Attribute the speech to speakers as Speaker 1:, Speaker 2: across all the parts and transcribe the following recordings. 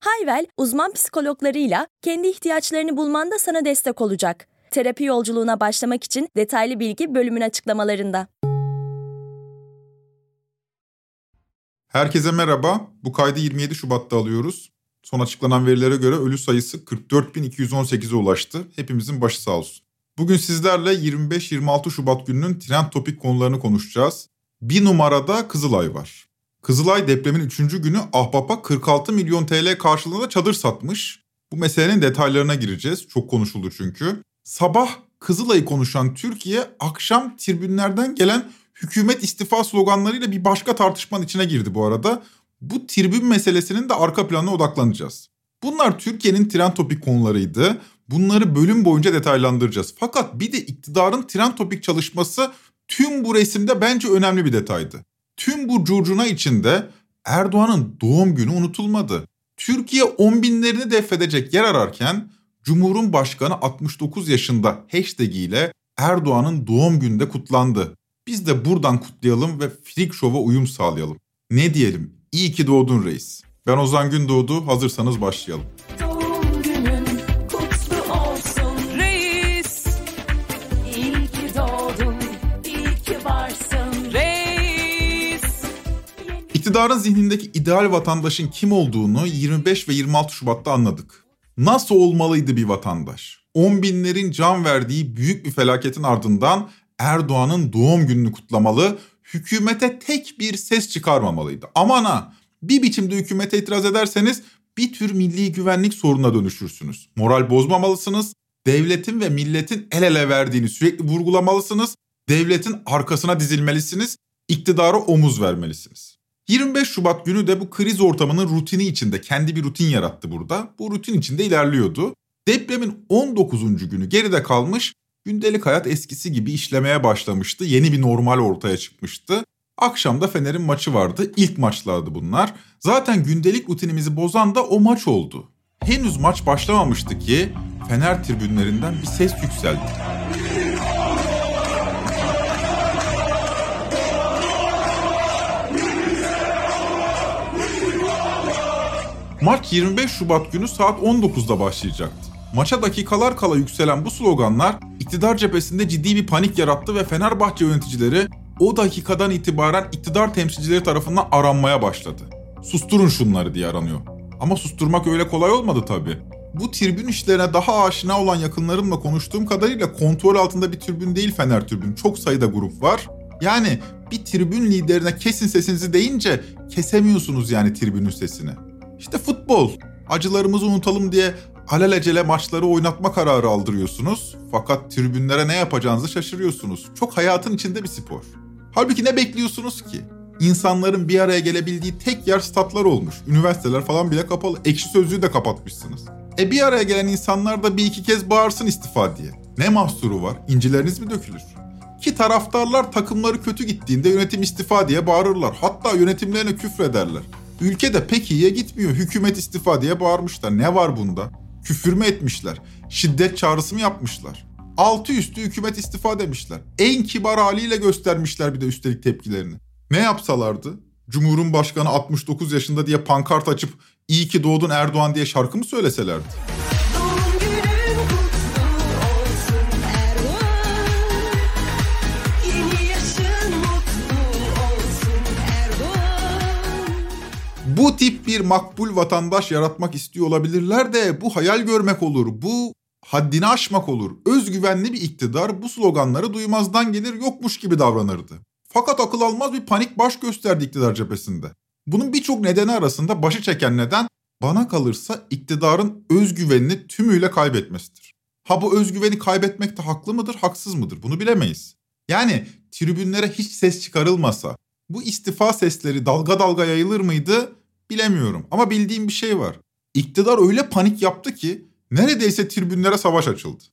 Speaker 1: Hayvel, uzman psikologlarıyla kendi ihtiyaçlarını bulmanda sana destek olacak. Terapi yolculuğuna başlamak için detaylı bilgi bölümün açıklamalarında.
Speaker 2: Herkese merhaba. Bu kaydı 27 Şubat'ta alıyoruz. Son açıklanan verilere göre ölü sayısı 44.218'e ulaştı. Hepimizin başı sağ olsun. Bugün sizlerle 25-26 Şubat gününün trend topik konularını konuşacağız. Bir numarada Kızılay var. Kızılay depremin 3. günü Ahbap'a 46 milyon TL karşılığında çadır satmış. Bu meselenin detaylarına gireceğiz. Çok konuşuldu çünkü. Sabah Kızılay'ı konuşan Türkiye akşam tribünlerden gelen hükümet istifa sloganlarıyla bir başka tartışmanın içine girdi bu arada. Bu tribün meselesinin de arka planına odaklanacağız. Bunlar Türkiye'nin trend topik konularıydı. Bunları bölüm boyunca detaylandıracağız. Fakat bir de iktidarın trend topik çalışması tüm bu resimde bence önemli bir detaydı. Tüm bu curcuna içinde Erdoğan'ın doğum günü unutulmadı. Türkiye on binlerini defedecek yer ararken Cumhur'un başkanı 69 yaşında hashtag ile Erdoğan'ın doğum gününde kutlandı. Biz de buradan kutlayalım ve Freak Show'a uyum sağlayalım. Ne diyelim? İyi ki doğdun reis. Ben Ozan Gündoğdu. Hazırsanız başlayalım. İktidarın zihnindeki ideal vatandaşın kim olduğunu 25 ve 26 Şubat'ta anladık. Nasıl olmalıydı bir vatandaş? 10 binlerin can verdiği büyük bir felaketin ardından Erdoğan'ın doğum gününü kutlamalı, hükümete tek bir ses çıkarmamalıydı. Aman ha bir biçimde hükümete itiraz ederseniz bir tür milli güvenlik sorununa dönüşürsünüz. Moral bozmamalısınız, devletin ve milletin el ele verdiğini sürekli vurgulamalısınız, devletin arkasına dizilmelisiniz, iktidara omuz vermelisiniz. 25 Şubat günü de bu kriz ortamının rutini içinde kendi bir rutin yarattı burada. Bu rutin içinde ilerliyordu. Depremin 19. günü geride kalmış, gündelik hayat eskisi gibi işlemeye başlamıştı. Yeni bir normal ortaya çıkmıştı. Akşamda Fener'in maçı vardı. İlk maçlardı bunlar. Zaten gündelik rutinimizi bozan da o maç oldu. Henüz maç başlamamıştı ki Fener tribünlerinden bir ses yükseldi. Maç 25 Şubat günü saat 19'da başlayacaktı. Maça dakikalar kala yükselen bu sloganlar iktidar cephesinde ciddi bir panik yarattı ve Fenerbahçe yöneticileri o dakikadan itibaren iktidar temsilcileri tarafından aranmaya başladı. Susturun şunları diye aranıyor. Ama susturmak öyle kolay olmadı tabii. Bu tribün işlerine daha aşina olan yakınlarımla konuştuğum kadarıyla kontrol altında bir tribün değil Fener tribün. Çok sayıda grup var. Yani bir tribün liderine kesin sesinizi deyince kesemiyorsunuz yani tribünün sesini. İşte futbol. Acılarımızı unutalım diye alelacele maçları oynatma kararı aldırıyorsunuz. Fakat tribünlere ne yapacağınızı şaşırıyorsunuz. Çok hayatın içinde bir spor. Halbuki ne bekliyorsunuz ki? İnsanların bir araya gelebildiği tek yer statlar olmuş. Üniversiteler falan bile kapalı. Ekşi sözlüğü de kapatmışsınız. E bir araya gelen insanlar da bir iki kez bağırsın istifa diye. Ne mahsuru var? İncileriniz mi dökülür? Ki taraftarlar takımları kötü gittiğinde yönetim istifa diye bağırırlar. Hatta yönetimlerine küfrederler. Ülkede pek iyiye gitmiyor. Hükümet istifa diye bağırmışlar. Ne var bunda? Küfür mü etmişler? Şiddet çağrısı mı yapmışlar? Altı üstü hükümet istifa demişler. En kibar haliyle göstermişler bir de üstelik tepkilerini. Ne yapsalardı? Cumhurun Başkanı 69 yaşında diye pankart açıp iyi ki doğdun Erdoğan diye şarkı mı söyleselerdi? Bu tip bir makbul vatandaş yaratmak istiyor olabilirler de bu hayal görmek olur. Bu haddini aşmak olur. Özgüvenli bir iktidar bu sloganları duymazdan gelir yokmuş gibi davranırdı. Fakat akıl almaz bir panik baş gösterdi iktidar cephesinde. Bunun birçok nedeni arasında başı çeken neden bana kalırsa iktidarın özgüvenini tümüyle kaybetmesidir. Ha bu özgüveni kaybetmekte haklı mıdır, haksız mıdır? Bunu bilemeyiz. Yani tribünlere hiç ses çıkarılmasa bu istifa sesleri dalga dalga yayılır mıydı bilemiyorum. Ama bildiğim bir şey var. İktidar öyle panik yaptı ki neredeyse tribünlere savaş açıldı.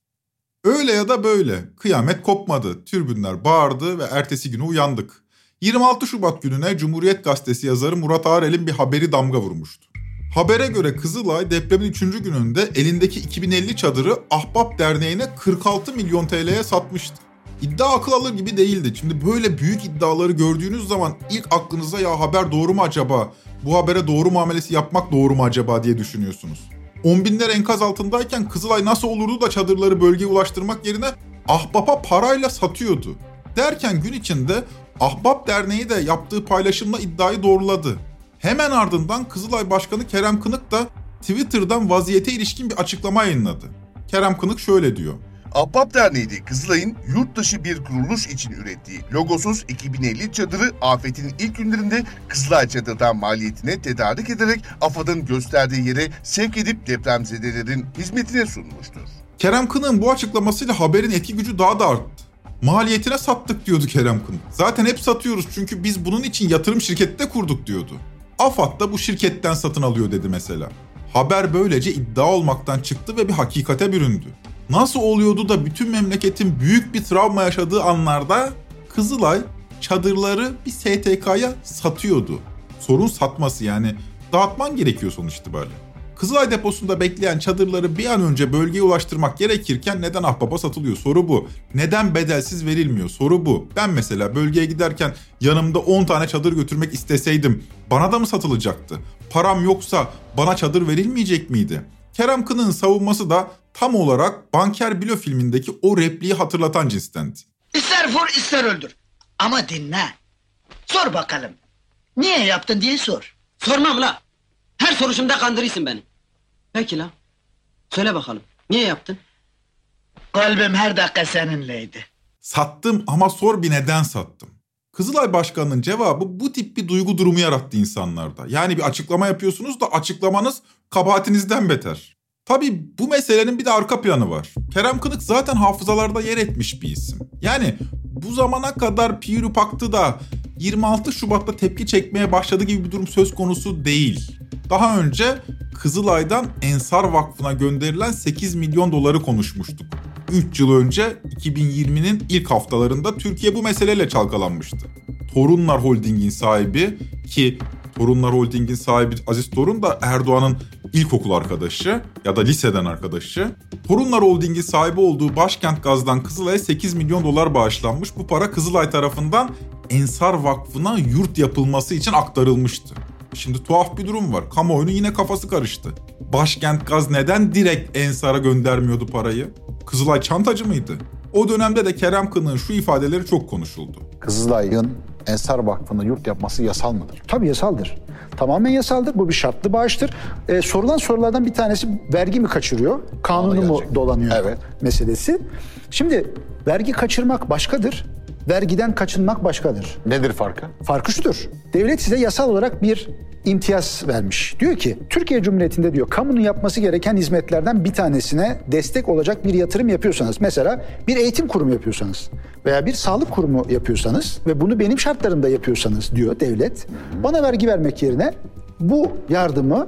Speaker 2: Öyle ya da böyle kıyamet kopmadı. Türbünler bağırdı ve ertesi günü uyandık. 26 Şubat gününe Cumhuriyet Gazetesi yazarı Murat Ağrel'in bir haberi damga vurmuştu. Habere göre Kızılay depremin 3. gününde elindeki 2050 çadırı Ahbap Derneği'ne 46 milyon TL'ye satmıştı. İddia akıl alır gibi değildi. Şimdi böyle büyük iddiaları gördüğünüz zaman ilk aklınıza ya haber doğru mu acaba? Bu habere doğru muamelesi yapmak doğru mu acaba diye düşünüyorsunuz. On binler enkaz altındayken Kızılay nasıl olurdu da çadırları bölgeye ulaştırmak yerine Ahbap'a parayla satıyordu. Derken gün içinde Ahbap Derneği de yaptığı paylaşımla iddiayı doğruladı. Hemen ardından Kızılay Başkanı Kerem Kınık da Twitter'dan vaziyete ilişkin bir açıklama yayınladı. Kerem Kınık şöyle diyor.
Speaker 3: Ahbap Derneği de Kızılay'ın yurt dışı bir kuruluş için ürettiği logosuz 2050 çadırı afetin ilk günlerinde Kızılay çadırdan maliyetine tedarik ederek AFAD'ın gösterdiği yere sevk edip depremzedelerin hizmetine sunmuştur.
Speaker 2: Kerem Kınık'ın bu açıklamasıyla haberin etki gücü daha da arttı. Maliyetine sattık diyordu Kerem Kınık. Zaten hep satıyoruz çünkü biz bunun için yatırım şirketi de kurduk diyordu. AFAD da bu şirketten satın alıyor dedi mesela. Haber böylece iddia olmaktan çıktı ve bir hakikate büründü. Nasıl oluyordu da bütün memleketin büyük bir travma yaşadığı anlarda Kızılay çadırları bir STK'ya satıyordu. Sorun satması yani dağıtman gerekiyor sonuç itibariyle. Kızılay deposunda bekleyen çadırları bir an önce bölgeye ulaştırmak gerekirken neden ahbaba satılıyor? Soru bu. Neden bedelsiz verilmiyor? Soru bu. Ben mesela bölgeye giderken yanımda 10 tane çadır götürmek isteseydim bana da mı satılacaktı? Param yoksa bana çadır verilmeyecek miydi? Kerem Kınık'ın savunması da tam olarak Banker Bilo filmindeki o repliği hatırlatan cinstendi.
Speaker 4: İster vur ister öldür. Ama dinle. Sor bakalım. Niye yaptın diye sor.
Speaker 5: Sormam la. Her soruşumda kandırırsın beni. Peki la. Söyle bakalım. Niye yaptın?
Speaker 4: Kalbim her dakika seninleydi.
Speaker 2: Sattım ama sor bir neden sattım. Kızılay Başkanı'nın cevabı bu tip bir duygu durumu yarattı insanlarda. Yani bir açıklama yapıyorsunuz da açıklamanız kabahatinizden beter. Tabii bu meselenin bir de arka planı var. Kerem Kınık zaten hafızalarda yer etmiş bir isim. Yani bu zamana kadar Piru Paktı da 26 Şubat'ta tepki çekmeye başladı gibi bir durum söz konusu değil. Daha önce Kızılay'dan Ensar Vakfı'na gönderilen 8 milyon doları konuşmuştuk. 3 yıl önce 2020'nin ilk haftalarında Türkiye bu meseleyle çalkalanmıştı. Torunlar Holding'in sahibi ki Torunlar Holding'in sahibi Aziz Torun da Erdoğan'ın ilkokul arkadaşı ya da liseden arkadaşı. Torunlar Holding'in sahibi olduğu Başkent Gaz'dan Kızılay'a 8 milyon dolar bağışlanmış. Bu para Kızılay tarafından Ensar Vakfı'na yurt yapılması için aktarılmıştı. Şimdi tuhaf bir durum var. Kamuoyunun yine kafası karıştı. Başkent Gaz neden direkt Ensar'a göndermiyordu parayı? Kızılay çantacı mıydı? O dönemde de Kerem Kınık'ın şu ifadeleri çok konuşuldu.
Speaker 6: Kızılay'ın Ensar Vakfı'na yurt yapması yasal mıdır?
Speaker 7: Tabii yasaldır. Tamamen yasaldır. Bu bir şartlı bağıştır. Ee, sorulan sorulardan bir tanesi vergi mi kaçırıyor? Kanunu mu dolanıyor
Speaker 6: Evet.
Speaker 7: meselesi. Şimdi vergi kaçırmak başkadır. Vergiden kaçınmak başkadır.
Speaker 6: Nedir farkı?
Speaker 7: Farkı şudur. Devlet size yasal olarak bir imtiyaz vermiş. Diyor ki Türkiye Cumhuriyeti'nde diyor kamunun yapması gereken hizmetlerden bir tanesine destek olacak bir yatırım yapıyorsanız mesela bir eğitim kurumu yapıyorsanız veya bir sağlık kurumu yapıyorsanız ve bunu benim şartlarımda yapıyorsanız diyor devlet bana vergi vermek yerine bu yardımı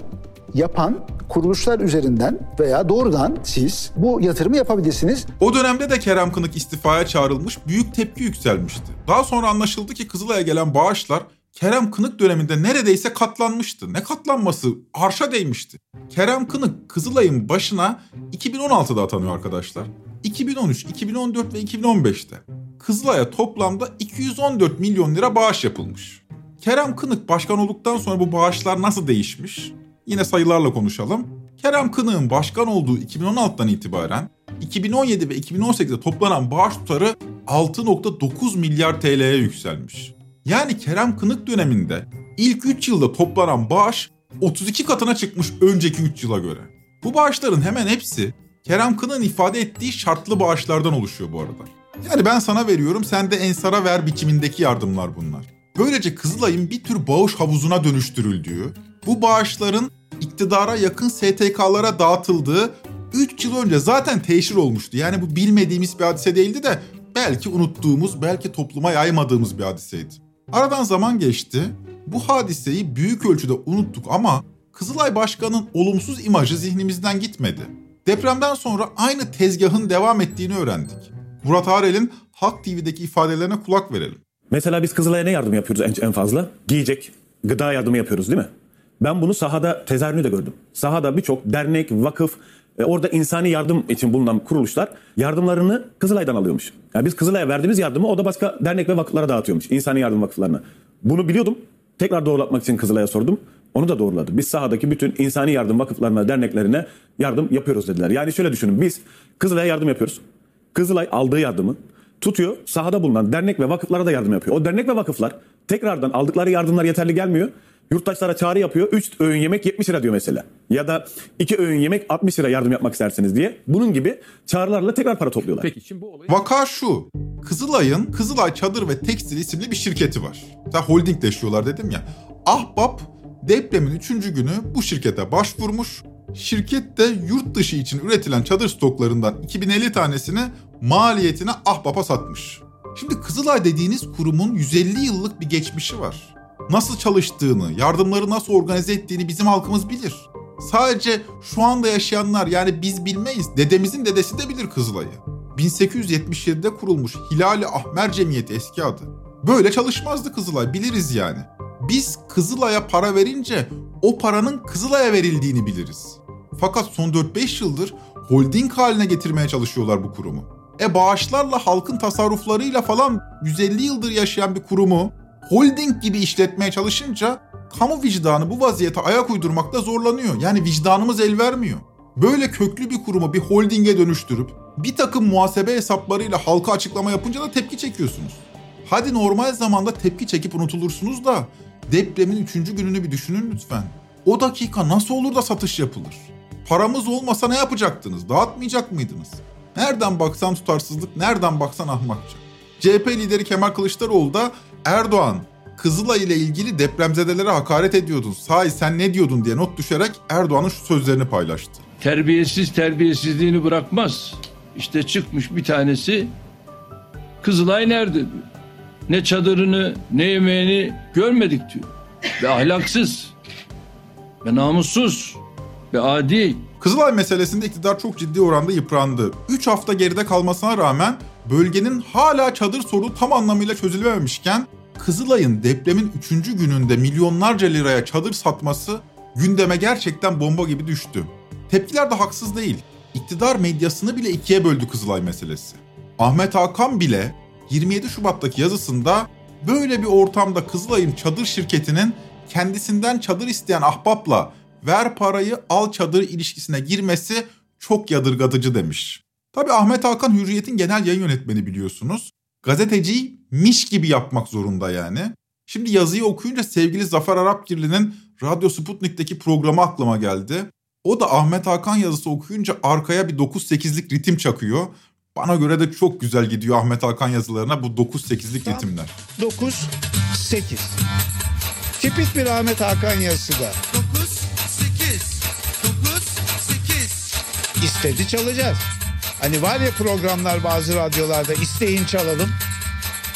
Speaker 7: yapan kuruluşlar üzerinden veya doğrudan siz bu yatırımı yapabilirsiniz.
Speaker 2: O dönemde de Kerem Kınık istifaya çağrılmış, büyük tepki yükselmişti. Daha sonra anlaşıldı ki Kızılay'a gelen bağışlar Kerem Kınık döneminde neredeyse katlanmıştı. Ne katlanması? Arşa değmişti. Kerem Kınık Kızılay'ın başına 2016'da atanıyor arkadaşlar. 2013, 2014 ve 2015'te Kızılay'a toplamda 214 milyon lira bağış yapılmış. Kerem Kınık başkan olduktan sonra bu bağışlar nasıl değişmiş? Yine sayılarla konuşalım. Kerem Kınık'ın başkan olduğu 2016'dan itibaren 2017 ve 2018'de toplanan bağış tutarı 6.9 milyar TL'ye yükselmiş. Yani Kerem Kınık döneminde ilk 3 yılda toplanan bağış 32 katına çıkmış önceki 3 yıla göre. Bu bağışların hemen hepsi Kerem Kınık'ın ifade ettiği şartlı bağışlardan oluşuyor bu arada. Yani ben sana veriyorum sen de Ensar'a ver biçimindeki yardımlar bunlar. Böylece Kızılay'ın bir tür bağış havuzuna dönüştürüldüğü, bu bağışların iktidara yakın STK'lara dağıtıldığı 3 yıl önce zaten teşhir olmuştu. Yani bu bilmediğimiz bir hadise değildi de belki unuttuğumuz, belki topluma yaymadığımız bir hadiseydi. Aradan zaman geçti. Bu hadiseyi büyük ölçüde unuttuk ama Kızılay Başkanı'nın olumsuz imajı zihnimizden gitmedi. Depremden sonra aynı tezgahın devam ettiğini öğrendik. Murat Arel'in Halk TV'deki ifadelerine kulak verelim.
Speaker 8: Mesela biz Kızılay'a ne yardım yapıyoruz en, en fazla? Giyecek, gıda yardımı yapıyoruz değil mi? Ben bunu sahada tezahürünü de gördüm. Sahada birçok dernek, vakıf, e, orada insani yardım için bulunan kuruluşlar yardımlarını Kızılay'dan alıyormuş. Yani biz Kızılay'a verdiğimiz yardımı o da başka dernek ve vakıflara dağıtıyormuş. İnsani yardım vakıflarına. Bunu biliyordum. Tekrar doğrulatmak için Kızılay'a sordum. Onu da doğruladı. Biz sahadaki bütün insani yardım vakıflarına, derneklerine yardım yapıyoruz dediler. Yani şöyle düşünün. Biz Kızılay'a yardım yapıyoruz. Kızılay aldığı yardımı tutuyor sahada bulunan dernek ve vakıflara da yardım yapıyor. O dernek ve vakıflar tekrardan aldıkları yardımlar yeterli gelmiyor. Yurttaşlara çağrı yapıyor. 3 öğün yemek 70 lira diyor mesela. Ya da 2 öğün yemek 60 lira yardım yapmak isterseniz diye. Bunun gibi çağrılarla tekrar para topluyorlar.
Speaker 9: Peki şimdi bu olayı...
Speaker 2: Vaka şu. Kızılay'ın Kızılay Çadır ve Tekstil isimli bir şirketi var. Sen holdingleşiyorlar dedim ya. Ahbap depremin 3. günü bu şirkete başvurmuş. Şirket de yurt dışı için üretilen çadır stoklarından 2050 tanesini maliyetine Ahbap'a satmış. Şimdi Kızılay dediğiniz kurumun 150 yıllık bir geçmişi var. Nasıl çalıştığını, yardımları nasıl organize ettiğini bizim halkımız bilir. Sadece şu anda yaşayanlar yani biz bilmeyiz. Dedemizin dedesi de bilir Kızılay'ı. 1877'de kurulmuş Hilali Ahmer Cemiyeti eski adı. Böyle çalışmazdı Kızılay biliriz yani. Biz Kızılay'a para verince o paranın Kızılay'a verildiğini biliriz. Fakat son 4-5 yıldır holding haline getirmeye çalışıyorlar bu kurumu. E bağışlarla halkın tasarruflarıyla falan 150 yıldır yaşayan bir kurumu holding gibi işletmeye çalışınca kamu vicdanı bu vaziyete ayak uydurmakta zorlanıyor. Yani vicdanımız el vermiyor. Böyle köklü bir kurumu bir holdinge dönüştürüp bir takım muhasebe hesaplarıyla halka açıklama yapınca da tepki çekiyorsunuz. Hadi normal zamanda tepki çekip unutulursunuz da depremin 3. gününü bir düşünün lütfen. O dakika nasıl olur da satış yapılır? Paramız olmasa ne yapacaktınız? Dağıtmayacak mıydınız? Nereden baksan tutarsızlık, nereden baksan ahmakça. CHP lideri Kemal Kılıçdaroğlu da Erdoğan Kızılay ile ilgili depremzedelere hakaret ediyordun. Sahi sen ne diyordun diye not düşerek Erdoğan'ın şu sözlerini paylaştı.
Speaker 10: Terbiyesiz terbiyesizliğini bırakmaz. İşte çıkmış bir tanesi Kızılay nerede diyor. Ne çadırını ne yemeğini görmedik diyor. Ve ahlaksız. Ve namussuz. Ve adi.
Speaker 2: Kızılay meselesinde iktidar çok ciddi oranda yıprandı. 3 hafta geride kalmasına rağmen bölgenin hala çadır sorunu tam anlamıyla çözülememişken Kızılay'ın depremin 3. gününde milyonlarca liraya çadır satması gündeme gerçekten bomba gibi düştü. Tepkiler de haksız değil. İktidar medyasını bile ikiye böldü Kızılay meselesi. Ahmet Hakan bile 27 Şubat'taki yazısında böyle bir ortamda Kızılay'ın çadır şirketinin kendisinden çadır isteyen ahbapla ver parayı al çadır ilişkisine girmesi çok yadırgatıcı demiş. Tabi Ahmet Hakan Hürriyet'in genel yayın yönetmeni biliyorsunuz. Gazeteciyi miş gibi yapmak zorunda yani. Şimdi yazıyı okuyunca sevgili Zafer Arapgirli'nin Radyo Sputnik'teki programı aklıma geldi. O da Ahmet Hakan yazısı okuyunca arkaya bir 9-8'lik ritim çakıyor. Bana göre de çok güzel gidiyor Ahmet Hakan yazılarına bu 9-8'lik ritimler.
Speaker 11: 9, 8. Tipik bir Ahmet Hakan yazısı da.
Speaker 12: 9, 8, 9, 8.
Speaker 11: İstedi çalacağız. Hani var ya programlar bazı radyolarda isteyin çalalım.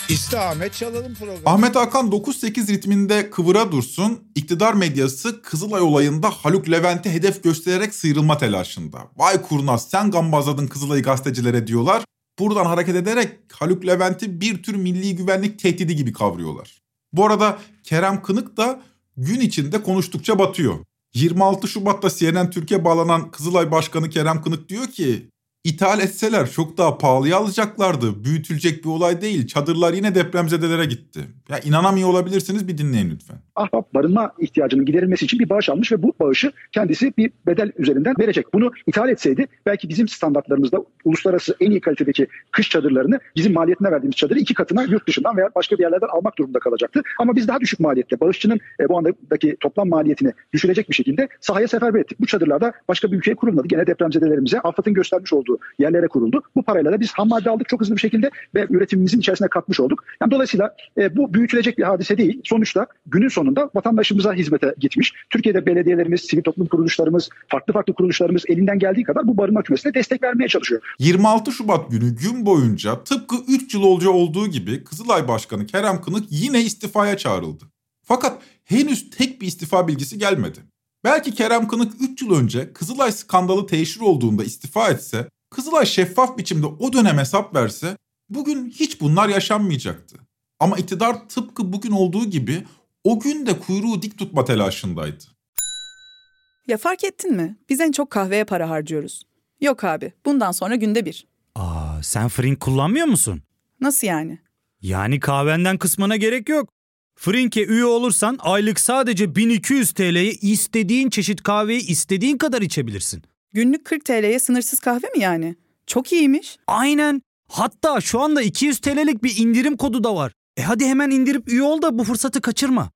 Speaker 11: İste Ahmet çalalım programı.
Speaker 2: Ahmet Hakan 9-8 ritminde kıvıra dursun, iktidar medyası Kızılay olayında Haluk Levent'i hedef göstererek sıyrılma telaşında. Vay kurnaz sen gambazladın Kızılay'ı gazetecilere diyorlar. Buradan hareket ederek Haluk Levent'i bir tür milli güvenlik tehdidi gibi kavruyorlar. Bu arada Kerem Kınık da gün içinde konuştukça batıyor. 26 Şubat'ta CNN Türkiye bağlanan Kızılay Başkanı Kerem Kınık diyor ki İthal etseler çok daha pahalıya alacaklardı. Büyütülecek bir olay değil. Çadırlar yine depremzedelere gitti. Ya inanamıyor olabilirsiniz bir dinleyin lütfen.
Speaker 7: Ahbap barınma ihtiyacının giderilmesi için bir bağış almış ve bu bağışı kendisi bir bedel üzerinden verecek. Bunu ithal etseydi belki bizim standartlarımızda uluslararası en iyi kalitedeki kış çadırlarını bizim maliyetine verdiğimiz çadırı iki katına yurt dışından veya başka bir yerlerden almak durumunda kalacaktı. Ama biz daha düşük maliyette bağışçının e, bu andaki toplam maliyetini düşürecek bir şekilde sahaya seferber ettik. Bu çadırlarda başka bir ülkeye kurulmadı. Gene depremzedelerimize AFAD'ın göstermiş olduğu yerlere kuruldu. Bu parayla da biz ham madde aldık çok hızlı bir şekilde ve üretimimizin içerisine katmış olduk. Yani dolayısıyla e, bu büyütülecek bir hadise değil. Sonuçta günün sonunda vatandaşımıza hizmete gitmiş. Türkiye'de belediyelerimiz, sivil toplum kuruluşlarımız, farklı farklı kuruluşlarımız elinden geldiği kadar bu barınma kümesine destek vermeye çalışıyor.
Speaker 2: 26 Şubat günü gün boyunca tıpkı 3 yıl önce olduğu gibi Kızılay Başkanı Kerem Kınık yine istifaya çağrıldı. Fakat henüz tek bir istifa bilgisi gelmedi. Belki Kerem Kınık 3 yıl önce Kızılay skandalı teşhir olduğunda istifa etse, Kızılay şeffaf biçimde o dönem hesap verse bugün hiç bunlar yaşanmayacaktı. Ama iktidar tıpkı bugün olduğu gibi o gün de kuyruğu dik tutma telaşındaydı.
Speaker 9: Ya fark ettin mi? Biz en çok kahveye para harcıyoruz. Yok abi, bundan sonra günde bir.
Speaker 13: Aa, sen Frink kullanmıyor musun?
Speaker 9: Nasıl yani?
Speaker 13: Yani kahvenden kısmına gerek yok. Frink'e üye olursan aylık sadece 1200 TL'ye istediğin çeşit kahveyi istediğin kadar içebilirsin.
Speaker 9: Günlük 40 TL'ye sınırsız kahve mi yani? Çok iyiymiş.
Speaker 13: Aynen. Hatta şu anda 200 TL'lik bir indirim kodu da var. E hadi hemen indirip üye ol da bu fırsatı kaçırma.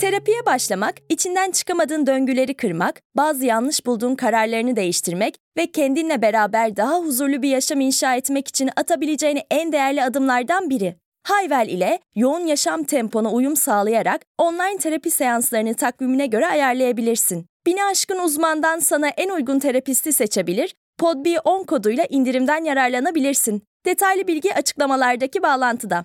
Speaker 1: Terapiye başlamak, içinden çıkamadığın döngüleri kırmak, bazı yanlış bulduğun kararlarını değiştirmek ve kendinle beraber daha huzurlu bir yaşam inşa etmek için atabileceğin en değerli adımlardan biri. Hayvel ile yoğun yaşam tempona uyum sağlayarak online terapi seanslarını takvimine göre ayarlayabilirsin. Bini aşkın uzmandan sana en uygun terapisti seçebilir, podb10 koduyla indirimden yararlanabilirsin. Detaylı bilgi açıklamalardaki bağlantıda.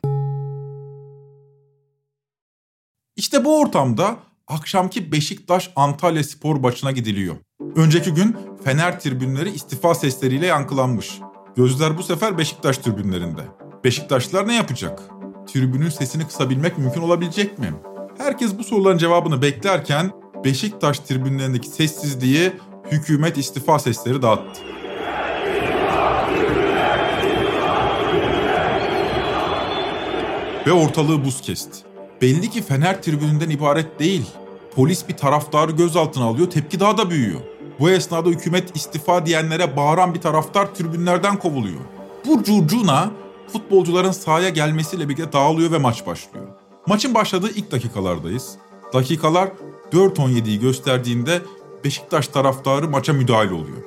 Speaker 2: İşte bu ortamda akşamki Beşiktaş Antalya spor maçına gidiliyor. Önceki gün Fener tribünleri istifa sesleriyle yankılanmış. Gözler bu sefer Beşiktaş tribünlerinde. Beşiktaşlılar ne yapacak? Tribünün sesini kısabilmek mümkün olabilecek mi? Herkes bu soruların cevabını beklerken Beşiktaş tribünlerindeki sessizliği hükümet istifa sesleri dağıttı. Ve ortalığı buz kesti. Belli ki Fener tribününden ibaret değil. Polis bir taraftarı gözaltına alıyor, tepki daha da büyüyor. Bu esnada hükümet istifa diyenlere bağıran bir taraftar tribünlerden kovuluyor. Bu curcuna futbolcuların sahaya gelmesiyle birlikte dağılıyor ve maç başlıyor. Maçın başladığı ilk dakikalardayız. Dakikalar 4.17'yi gösterdiğinde Beşiktaş taraftarı maça müdahale oluyor.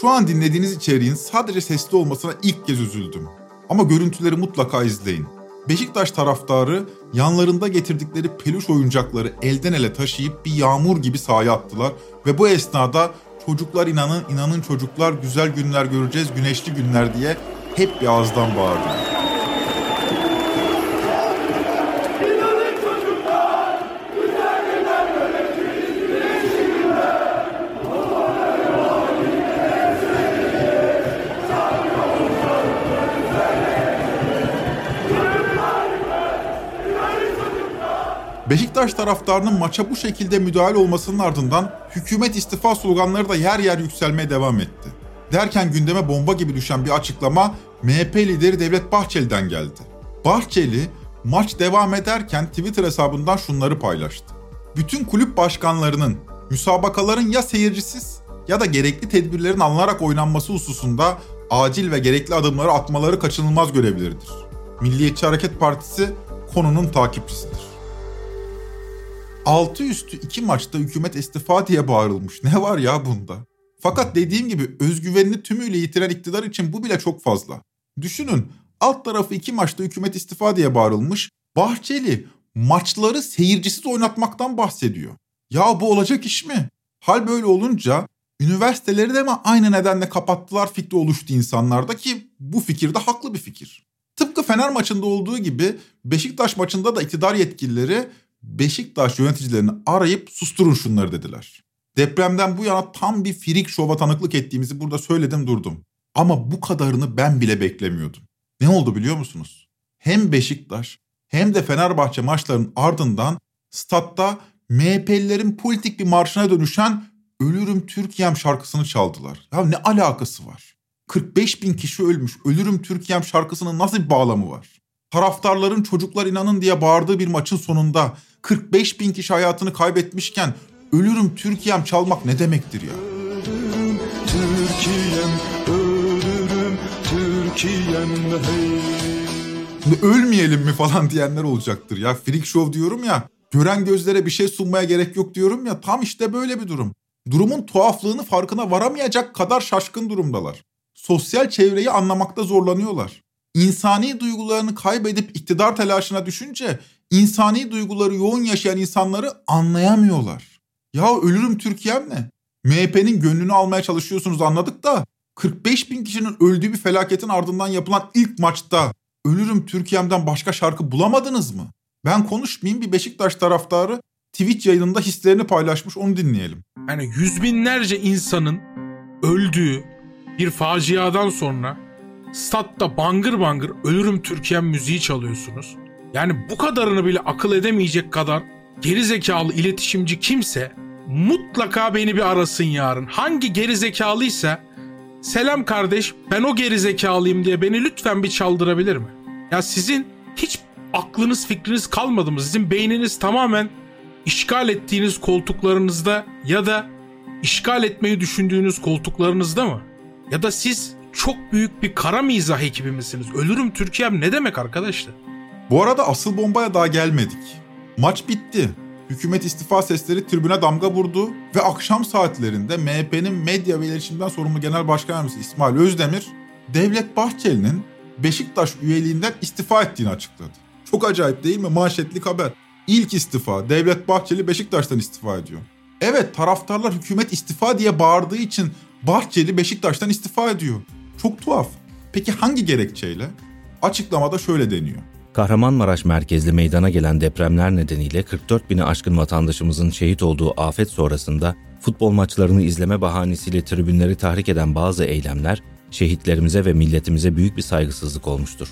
Speaker 2: Şu an dinlediğiniz içeriğin sadece sesli olmasına ilk kez üzüldüm. Ama görüntüleri mutlaka izleyin. Beşiktaş taraftarı yanlarında getirdikleri peluş oyuncakları elden ele taşıyıp bir yağmur gibi sahaya attılar ve bu esnada çocuklar inanın inanın çocuklar güzel günler göreceğiz güneşli günler diye hep bir ağızdan bağırdılar. Beşiktaş taraftarının maça bu şekilde müdahale olmasının ardından hükümet istifa sloganları da yer yer yükselmeye devam etti. Derken gündeme bomba gibi düşen bir açıklama MHP lideri Devlet Bahçeli'den geldi. Bahçeli maç devam ederken Twitter hesabından şunları paylaştı. Bütün kulüp başkanlarının müsabakaların ya seyircisiz ya da gerekli tedbirlerin alınarak oynanması hususunda acil ve gerekli adımları atmaları kaçınılmaz görevleridir. Milliyetçi Hareket Partisi konunun takipçisidir. Altı üstü iki maçta hükümet istifa diye bağırılmış. Ne var ya bunda? Fakat dediğim gibi özgüvenini tümüyle yitiren iktidar için bu bile çok fazla. Düşünün alt tarafı iki maçta hükümet istifa diye bağırılmış. Bahçeli maçları seyircisiz oynatmaktan bahsediyor. Ya bu olacak iş mi? Hal böyle olunca üniversiteleri de mi aynı nedenle kapattılar fikri oluştu insanlarda ki bu fikir de haklı bir fikir. Tıpkı Fener maçında olduğu gibi Beşiktaş maçında da iktidar yetkilileri Beşiktaş yöneticilerini arayıp susturun şunları dediler. Depremden bu yana tam bir firik şova tanıklık ettiğimizi burada söyledim durdum. Ama bu kadarını ben bile beklemiyordum. Ne oldu biliyor musunuz? Hem Beşiktaş hem de Fenerbahçe maçlarının ardından statta MHP'lilerin politik bir marşına dönüşen Ölürüm Türkiye'm şarkısını çaldılar. Ya ne alakası var? 45 bin kişi ölmüş. Ölürüm Türkiye'm şarkısının nasıl bir bağlamı var? Taraftarların çocuklar inanın diye bağırdığı bir maçın sonunda 45 bin kişi hayatını kaybetmişken ölürüm Türkiye'm çalmak ne demektir ya?
Speaker 12: Türkiye'm ölürüm Türkiye'm hey
Speaker 2: ölmeyelim mi falan diyenler olacaktır ya. Freak show diyorum ya. Gören gözlere bir şey sunmaya gerek yok diyorum ya. Tam işte böyle bir durum. Durumun tuhaflığını farkına varamayacak kadar şaşkın durumdalar. Sosyal çevreyi anlamakta zorlanıyorlar. İnsani duygularını kaybedip iktidar telaşına düşünce insani duyguları yoğun yaşayan insanları anlayamıyorlar. Ya ölürüm Türkiye'm ne? MHP'nin gönlünü almaya çalışıyorsunuz anladık da 45 bin kişinin öldüğü bir felaketin ardından yapılan ilk maçta ölürüm Türkiye'mden başka şarkı bulamadınız mı? Ben konuşmayayım bir Beşiktaş taraftarı Twitch yayınında hislerini paylaşmış onu dinleyelim.
Speaker 14: Yani yüz binlerce insanın öldüğü bir faciadan sonra statta bangır bangır ölürüm Türkiye'm müziği çalıyorsunuz. Yani bu kadarını bile akıl edemeyecek kadar geri zekalı iletişimci kimse mutlaka beni bir arasın yarın. Hangi geri zekalıysa selam kardeş ben o geri zekalıyım diye beni lütfen bir çaldırabilir mi? Ya sizin hiç aklınız fikriniz kalmadı mı? Sizin beyniniz tamamen işgal ettiğiniz koltuklarınızda ya da işgal etmeyi düşündüğünüz koltuklarınızda mı? Ya da siz çok büyük bir kara mizah ekibi misiniz? Ölürüm Türkiye'm ne demek arkadaşlar?
Speaker 2: Bu arada asıl bombaya daha gelmedik. Maç bitti. Hükümet istifa sesleri tribüne damga vurdu ve akşam saatlerinde MHP'nin medya ve iletişimden sorumlu genel başkan yardımcısı İsmail Özdemir, Devlet Bahçeli'nin Beşiktaş üyeliğinden istifa ettiğini açıkladı. Çok acayip değil mi? Manşetlik haber. İlk istifa. Devlet Bahçeli Beşiktaş'tan istifa ediyor. Evet taraftarlar hükümet istifa diye bağırdığı için Bahçeli Beşiktaş'tan istifa ediyor. Çok tuhaf. Peki hangi gerekçeyle? Açıklamada şöyle deniyor.
Speaker 15: Kahramanmaraş merkezli meydana gelen depremler nedeniyle 44 bini aşkın vatandaşımızın şehit olduğu afet sonrasında futbol maçlarını izleme bahanesiyle tribünleri tahrik eden bazı eylemler şehitlerimize ve milletimize büyük bir saygısızlık olmuştur.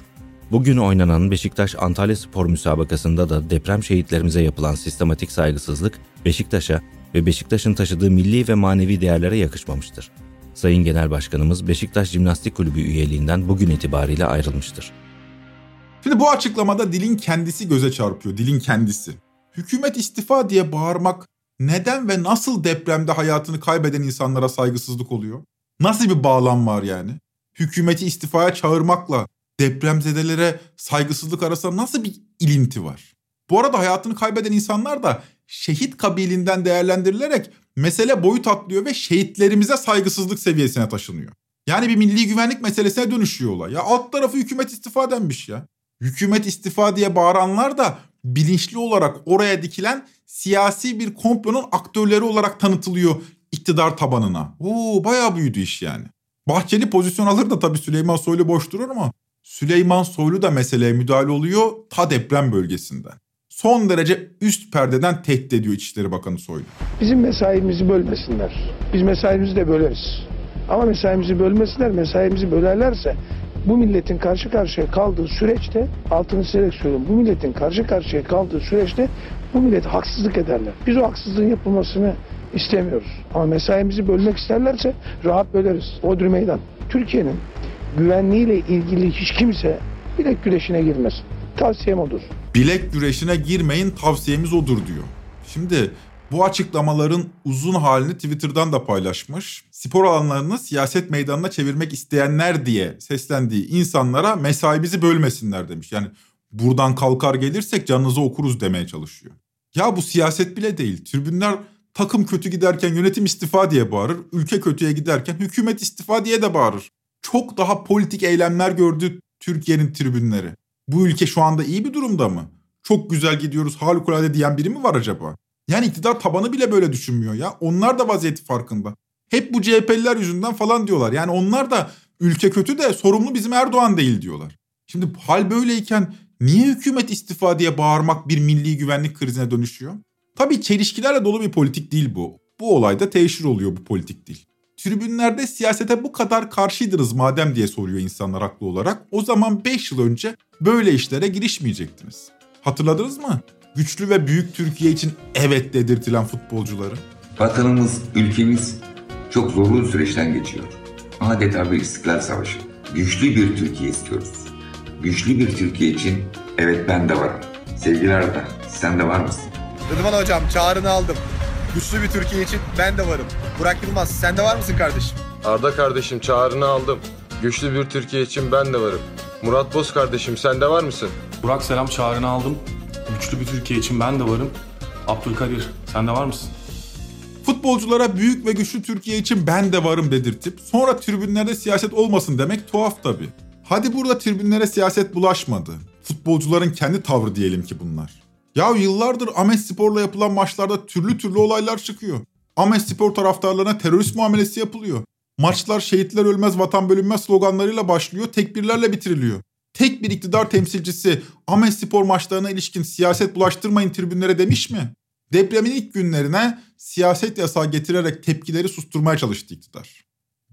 Speaker 15: Bugün oynanan Beşiktaş Antalya Spor müsabakasında da deprem şehitlerimize yapılan sistematik saygısızlık Beşiktaş'a ve Beşiktaş'ın taşıdığı milli ve manevi değerlere yakışmamıştır. Sayın Genel Başkanımız Beşiktaş Jimnastik Kulübü üyeliğinden bugün itibariyle ayrılmıştır.
Speaker 2: Şimdi bu açıklamada dilin kendisi göze çarpıyor, dilin kendisi. Hükümet istifa diye bağırmak neden ve nasıl depremde hayatını kaybeden insanlara saygısızlık oluyor? Nasıl bir bağlam var yani? Hükümeti istifaya çağırmakla depremzedelere saygısızlık arasında nasıl bir ilinti var? Bu arada hayatını kaybeden insanlar da şehit kabilinden değerlendirilerek mesele boyut atlıyor ve şehitlerimize saygısızlık seviyesine taşınıyor. Yani bir milli güvenlik meselesine dönüşüyor olay. Ya alt tarafı hükümet istifa denmiş ya. Hükümet istifa diye bağıranlar da bilinçli olarak oraya dikilen siyasi bir komplonun aktörleri olarak tanıtılıyor iktidar tabanına. Oo bayağı büyüdü iş yani. Bahçeli pozisyon alır da tabii Süleyman Soylu boş durur ama Süleyman Soylu da meseleye müdahale oluyor ta deprem bölgesinden. Son derece üst perdeden tehdit ediyor İçişleri Bakanı Soylu.
Speaker 16: Bizim mesaimizi bölmesinler. Biz mesaimizi de böleriz. Ama mesaimizi bölmesinler, mesaimizi bölerlerse bu milletin karşı karşıya kaldığı süreçte, altını çizerek söylüyorum, bu milletin karşı karşıya kaldığı süreçte bu millet haksızlık ederler. Biz o haksızlığın yapılmasını istemiyoruz. Ama mesaimizi bölmek isterlerse rahat böleriz. Odri meydan. Türkiye'nin güvenliğiyle ilgili hiç kimse bilek güreşine girmesin. Tavsiyem odur.
Speaker 2: Bilek güreşine girmeyin tavsiyemiz odur diyor. Şimdi bu açıklamaların uzun halini Twitter'dan da paylaşmış. Spor alanlarını siyaset meydanına çevirmek isteyenler diye seslendiği insanlara mesaimizi bölmesinler demiş. Yani buradan kalkar gelirsek canınızı okuruz demeye çalışıyor. Ya bu siyaset bile değil. Tribünler takım kötü giderken yönetim istifa diye bağırır. Ülke kötüye giderken hükümet istifa diye de bağırır. Çok daha politik eylemler gördü Türkiye'nin tribünleri. Bu ülke şu anda iyi bir durumda mı? Çok güzel gidiyoruz harikulade diyen biri mi var acaba? Yani iktidar tabanı bile böyle düşünmüyor ya. Onlar da vaziyeti farkında. Hep bu CHP'liler yüzünden falan diyorlar. Yani onlar da ülke kötü de sorumlu bizim Erdoğan değil diyorlar. Şimdi hal böyleyken niye hükümet istifa diye bağırmak bir milli güvenlik krizine dönüşüyor? Tabii çelişkilerle dolu bir politik değil bu. Bu olayda teşhir oluyor bu politik değil. Tribünlerde siyasete bu kadar karşıydınız madem diye soruyor insanlar haklı olarak. O zaman 5 yıl önce böyle işlere girişmeyecektiniz. Hatırladınız mı? Güçlü ve büyük Türkiye için evet dedirtilen futbolcuları.
Speaker 17: Vatanımız, ülkemiz çok zorlu bir süreçten geçiyor. Adeta bir istiklal savaşı. Güçlü bir Türkiye istiyoruz. Güçlü bir Türkiye için evet ben de varım. Sevgili Arda, sen de var mısın?
Speaker 18: Rıdvan hocam çağrını aldım. Güçlü bir Türkiye için ben de varım. Burak Yılmaz sen de var mısın kardeşim?
Speaker 19: Arda kardeşim çağrını aldım. Güçlü bir Türkiye için ben de varım. Murat Boz kardeşim sen de var mısın?
Speaker 20: Burak selam çağrını aldım. Güçlü bir Türkiye için ben de varım. Abdülkadir sen de var mısın?
Speaker 2: Futbolculara büyük ve güçlü Türkiye için ben de varım dedirtip sonra tribünlerde siyaset olmasın demek tuhaf tabii. Hadi burada tribünlere siyaset bulaşmadı. Futbolcuların kendi tavrı diyelim ki bunlar. Ya yıllardır Ahmet Spor'la yapılan maçlarda türlü türlü olaylar çıkıyor. Ahmet Spor taraftarlarına terörist muamelesi yapılıyor. Maçlar şehitler ölmez vatan bölünmez sloganlarıyla başlıyor, tekbirlerle bitiriliyor. Tek bir iktidar temsilcisi Ahmet Spor maçlarına ilişkin siyaset bulaştırmayın tribünlere demiş mi? Depremin ilk günlerine siyaset yasağı getirerek tepkileri susturmaya çalıştı iktidar.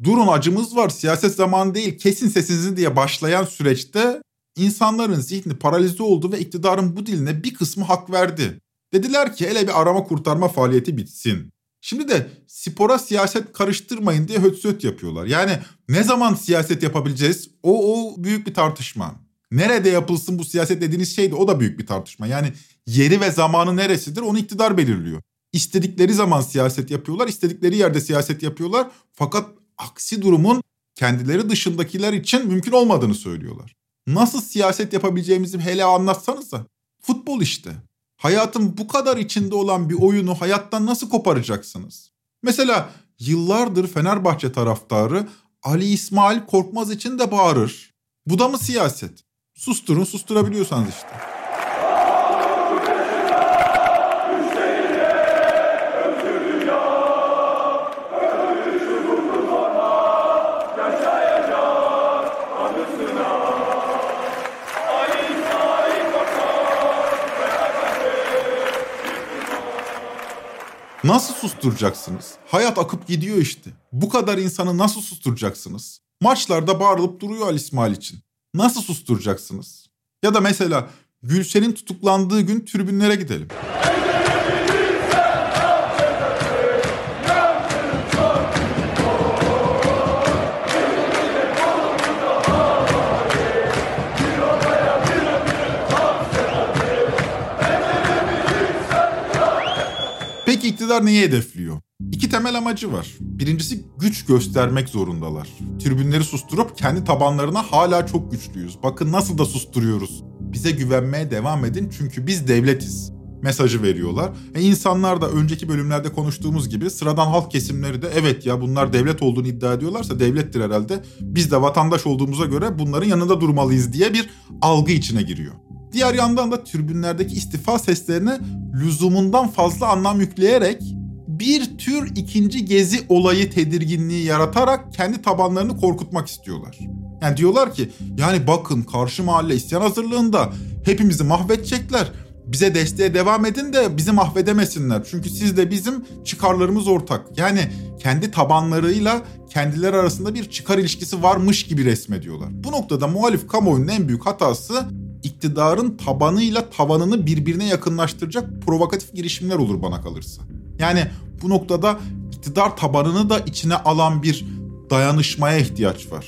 Speaker 2: Durun acımız var siyaset zamanı değil kesin sesinizi diye başlayan süreçte insanların zihni paralize oldu ve iktidarın bu diline bir kısmı hak verdi. Dediler ki hele bir arama kurtarma faaliyeti bitsin. Şimdi de spora siyaset karıştırmayın diye hötsöt yapıyorlar. Yani ne zaman siyaset yapabileceğiz? O, o büyük bir tartışma. Nerede yapılsın bu siyaset dediğiniz şey de o da büyük bir tartışma. Yani yeri ve zamanı neresidir onu iktidar belirliyor. İstedikleri zaman siyaset yapıyorlar, istedikleri yerde siyaset yapıyorlar. Fakat aksi durumun kendileri dışındakiler için mümkün olmadığını söylüyorlar. Nasıl siyaset yapabileceğimizi hele anlatsanıza. Futbol işte. Hayatın bu kadar içinde olan bir oyunu hayattan nasıl koparacaksınız? Mesela yıllardır Fenerbahçe taraftarı Ali İsmail Korkmaz için de bağırır. Bu da mı siyaset? Susturun susturabiliyorsanız işte. Nasıl susturacaksınız? Hayat akıp gidiyor işte. Bu kadar insanı nasıl susturacaksınız? Maçlarda bağırılıp duruyor Ali İsmail için. Nasıl susturacaksınız? Ya da mesela Gülşen'in tutuklandığı gün tribünlere gidelim. İktidar neyi hedefliyor? İki temel amacı var. Birincisi güç göstermek zorundalar. Tribünleri susturup kendi tabanlarına hala çok güçlüyüz. Bakın nasıl da susturuyoruz. Bize güvenmeye devam edin çünkü biz devletiz mesajı veriyorlar. E insanlar da önceki bölümlerde konuştuğumuz gibi sıradan halk kesimleri de evet ya bunlar devlet olduğunu iddia ediyorlarsa devlettir herhalde. Biz de vatandaş olduğumuza göre bunların yanında durmalıyız diye bir algı içine giriyor. Diğer yandan da tribünlerdeki istifa seslerine lüzumundan fazla anlam yükleyerek bir tür ikinci gezi olayı tedirginliği yaratarak kendi tabanlarını korkutmak istiyorlar. Yani diyorlar ki yani bakın karşı mahalle isyan hazırlığında hepimizi mahvedecekler. Bize desteğe devam edin de bizi mahvedemesinler. Çünkü siz de bizim çıkarlarımız ortak. Yani kendi tabanlarıyla kendileri arasında bir çıkar ilişkisi varmış gibi resmediyorlar. Bu noktada muhalif kamuoyunun en büyük hatası iktidarın tabanıyla tavanını birbirine yakınlaştıracak provokatif girişimler olur bana kalırsa. Yani bu noktada iktidar tabanını da içine alan bir dayanışmaya ihtiyaç var.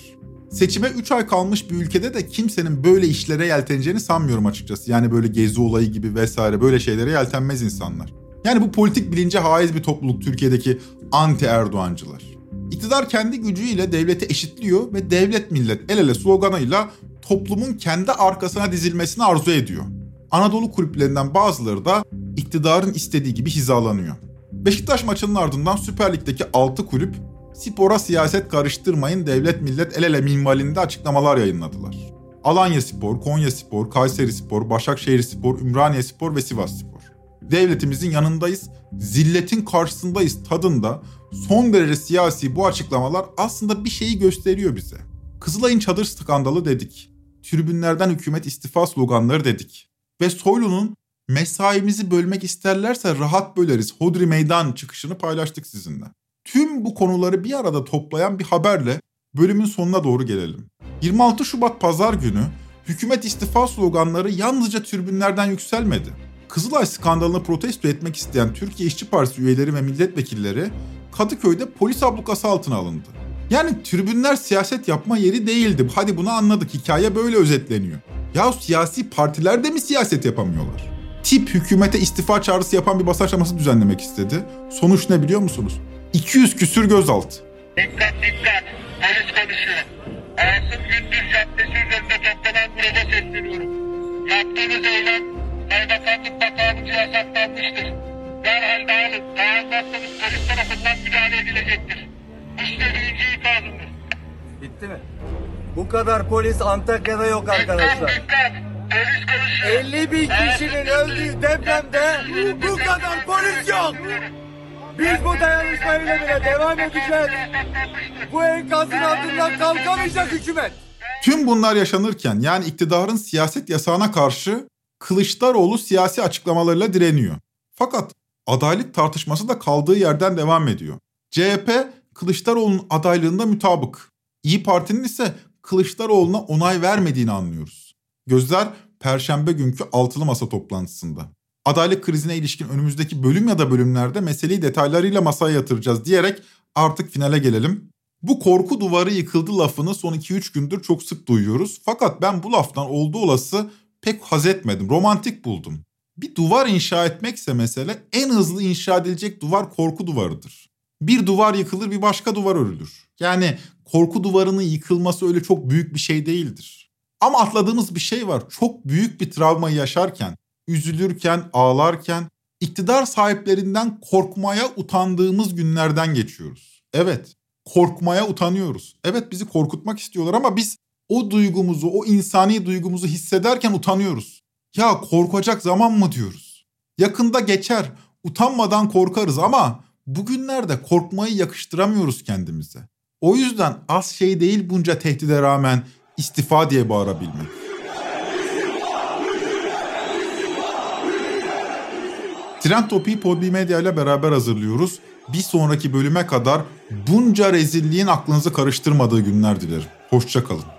Speaker 2: Seçime 3 ay kalmış bir ülkede de kimsenin böyle işlere yelteneceğini sanmıyorum açıkçası. Yani böyle gezi olayı gibi vesaire böyle şeylere yeltenmez insanlar. Yani bu politik bilince haiz bir topluluk Türkiye'deki anti Erdoğancılar. İktidar kendi gücüyle devleti eşitliyor ve devlet millet el ele sloganıyla toplumun kendi arkasına dizilmesini arzu ediyor. Anadolu kulüplerinden bazıları da iktidarın istediği gibi hizalanıyor. Beşiktaş maçının ardından Süper Lig'deki 6 kulüp spora siyaset karıştırmayın devlet millet el ele minvalinde açıklamalar yayınladılar. Alanya Spor, Konya Spor, Kayseri Spor, Başakşehir Spor, Ümraniye Spor ve Sivas Spor. Devletimizin yanındayız, zilletin karşısındayız tadında son derece siyasi bu açıklamalar aslında bir şeyi gösteriyor bize. Kızılay'ın çadır skandalı dedik. Tribünlerden hükümet istifa sloganları dedik. Ve Soylu'nun mesaimizi bölmek isterlerse rahat böleriz Hodri Meydan çıkışını paylaştık sizinle. Tüm bu konuları bir arada toplayan bir haberle bölümün sonuna doğru gelelim. 26 Şubat pazar günü hükümet istifa sloganları yalnızca tribünlerden yükselmedi. Kızılay skandalını protesto etmek isteyen Türkiye İşçi Partisi üyeleri ve milletvekilleri Kadıköy'de polis ablukası altına alındı. Yani tribünler siyaset yapma yeri değildi. Hadi bunu anladık. Hikaye böyle özetleniyor. Ya siyasi partiler de mi siyaset yapamıyorlar? Tip hükümete istifa çağrısı yapan bir basın açıklaması düzenlemek istedi. Sonuç ne biliyor musunuz? 200 küsür gözaltı.
Speaker 21: Dikkat dikkat. Polis konuşuyor. Asım Gündüz Caddesi üzerinde toplanan gruba sesleniyorum. Yaptığınız eylem Kaymakamlık makamınca yasaklanmıştır. Derhal dağılın. Dağılmazsanız polis tarafından müdahale edilecektir. İşte birinci ikazımız.
Speaker 22: Bitti mi? Bu kadar polis Antakya'da yok arkadaşlar. 50 bin kişinin öldüğü depremde bu kadar polis yok. Biz bu dayanışmayla bile devam edeceğiz. Bu enkazın altından kalkamayacak hükümet.
Speaker 2: Tüm bunlar yaşanırken yani iktidarın siyaset yasağına karşı Kılıçdaroğlu siyasi açıklamalarıyla direniyor. Fakat adaylık tartışması da kaldığı yerden devam ediyor. CHP Kılıçdaroğlu'nun adaylığında mütabık. İyi Parti'nin ise Kılıçdaroğlu'na onay vermediğini anlıyoruz. Gözler Perşembe günkü altılı masa toplantısında. Adaylık krizine ilişkin önümüzdeki bölüm ya da bölümlerde meseleyi detaylarıyla masaya yatıracağız diyerek artık finale gelelim. Bu korku duvarı yıkıldı lafını son 2-3 gündür çok sık duyuyoruz. Fakat ben bu laftan olduğu olası pek haz etmedim. Romantik buldum. Bir duvar inşa etmekse mesele en hızlı inşa edilecek duvar korku duvarıdır. Bir duvar yıkılır bir başka duvar örülür. Yani korku duvarının yıkılması öyle çok büyük bir şey değildir. Ama atladığımız bir şey var. Çok büyük bir travmayı yaşarken, üzülürken, ağlarken, iktidar sahiplerinden korkmaya utandığımız günlerden geçiyoruz. Evet, korkmaya utanıyoruz. Evet bizi korkutmak istiyorlar ama biz o duygumuzu, o insani duygumuzu hissederken utanıyoruz. Ya korkacak zaman mı diyoruz? Yakında geçer, utanmadan korkarız ama bugünlerde korkmayı yakıştıramıyoruz kendimize. O yüzden az şey değil bunca tehdide rağmen istifa diye bağırabilmek. Trend Topi'yi Podbi Medya ile beraber hazırlıyoruz. Bir sonraki bölüme kadar bunca rezilliğin aklınızı karıştırmadığı günler dilerim. Hoşçakalın.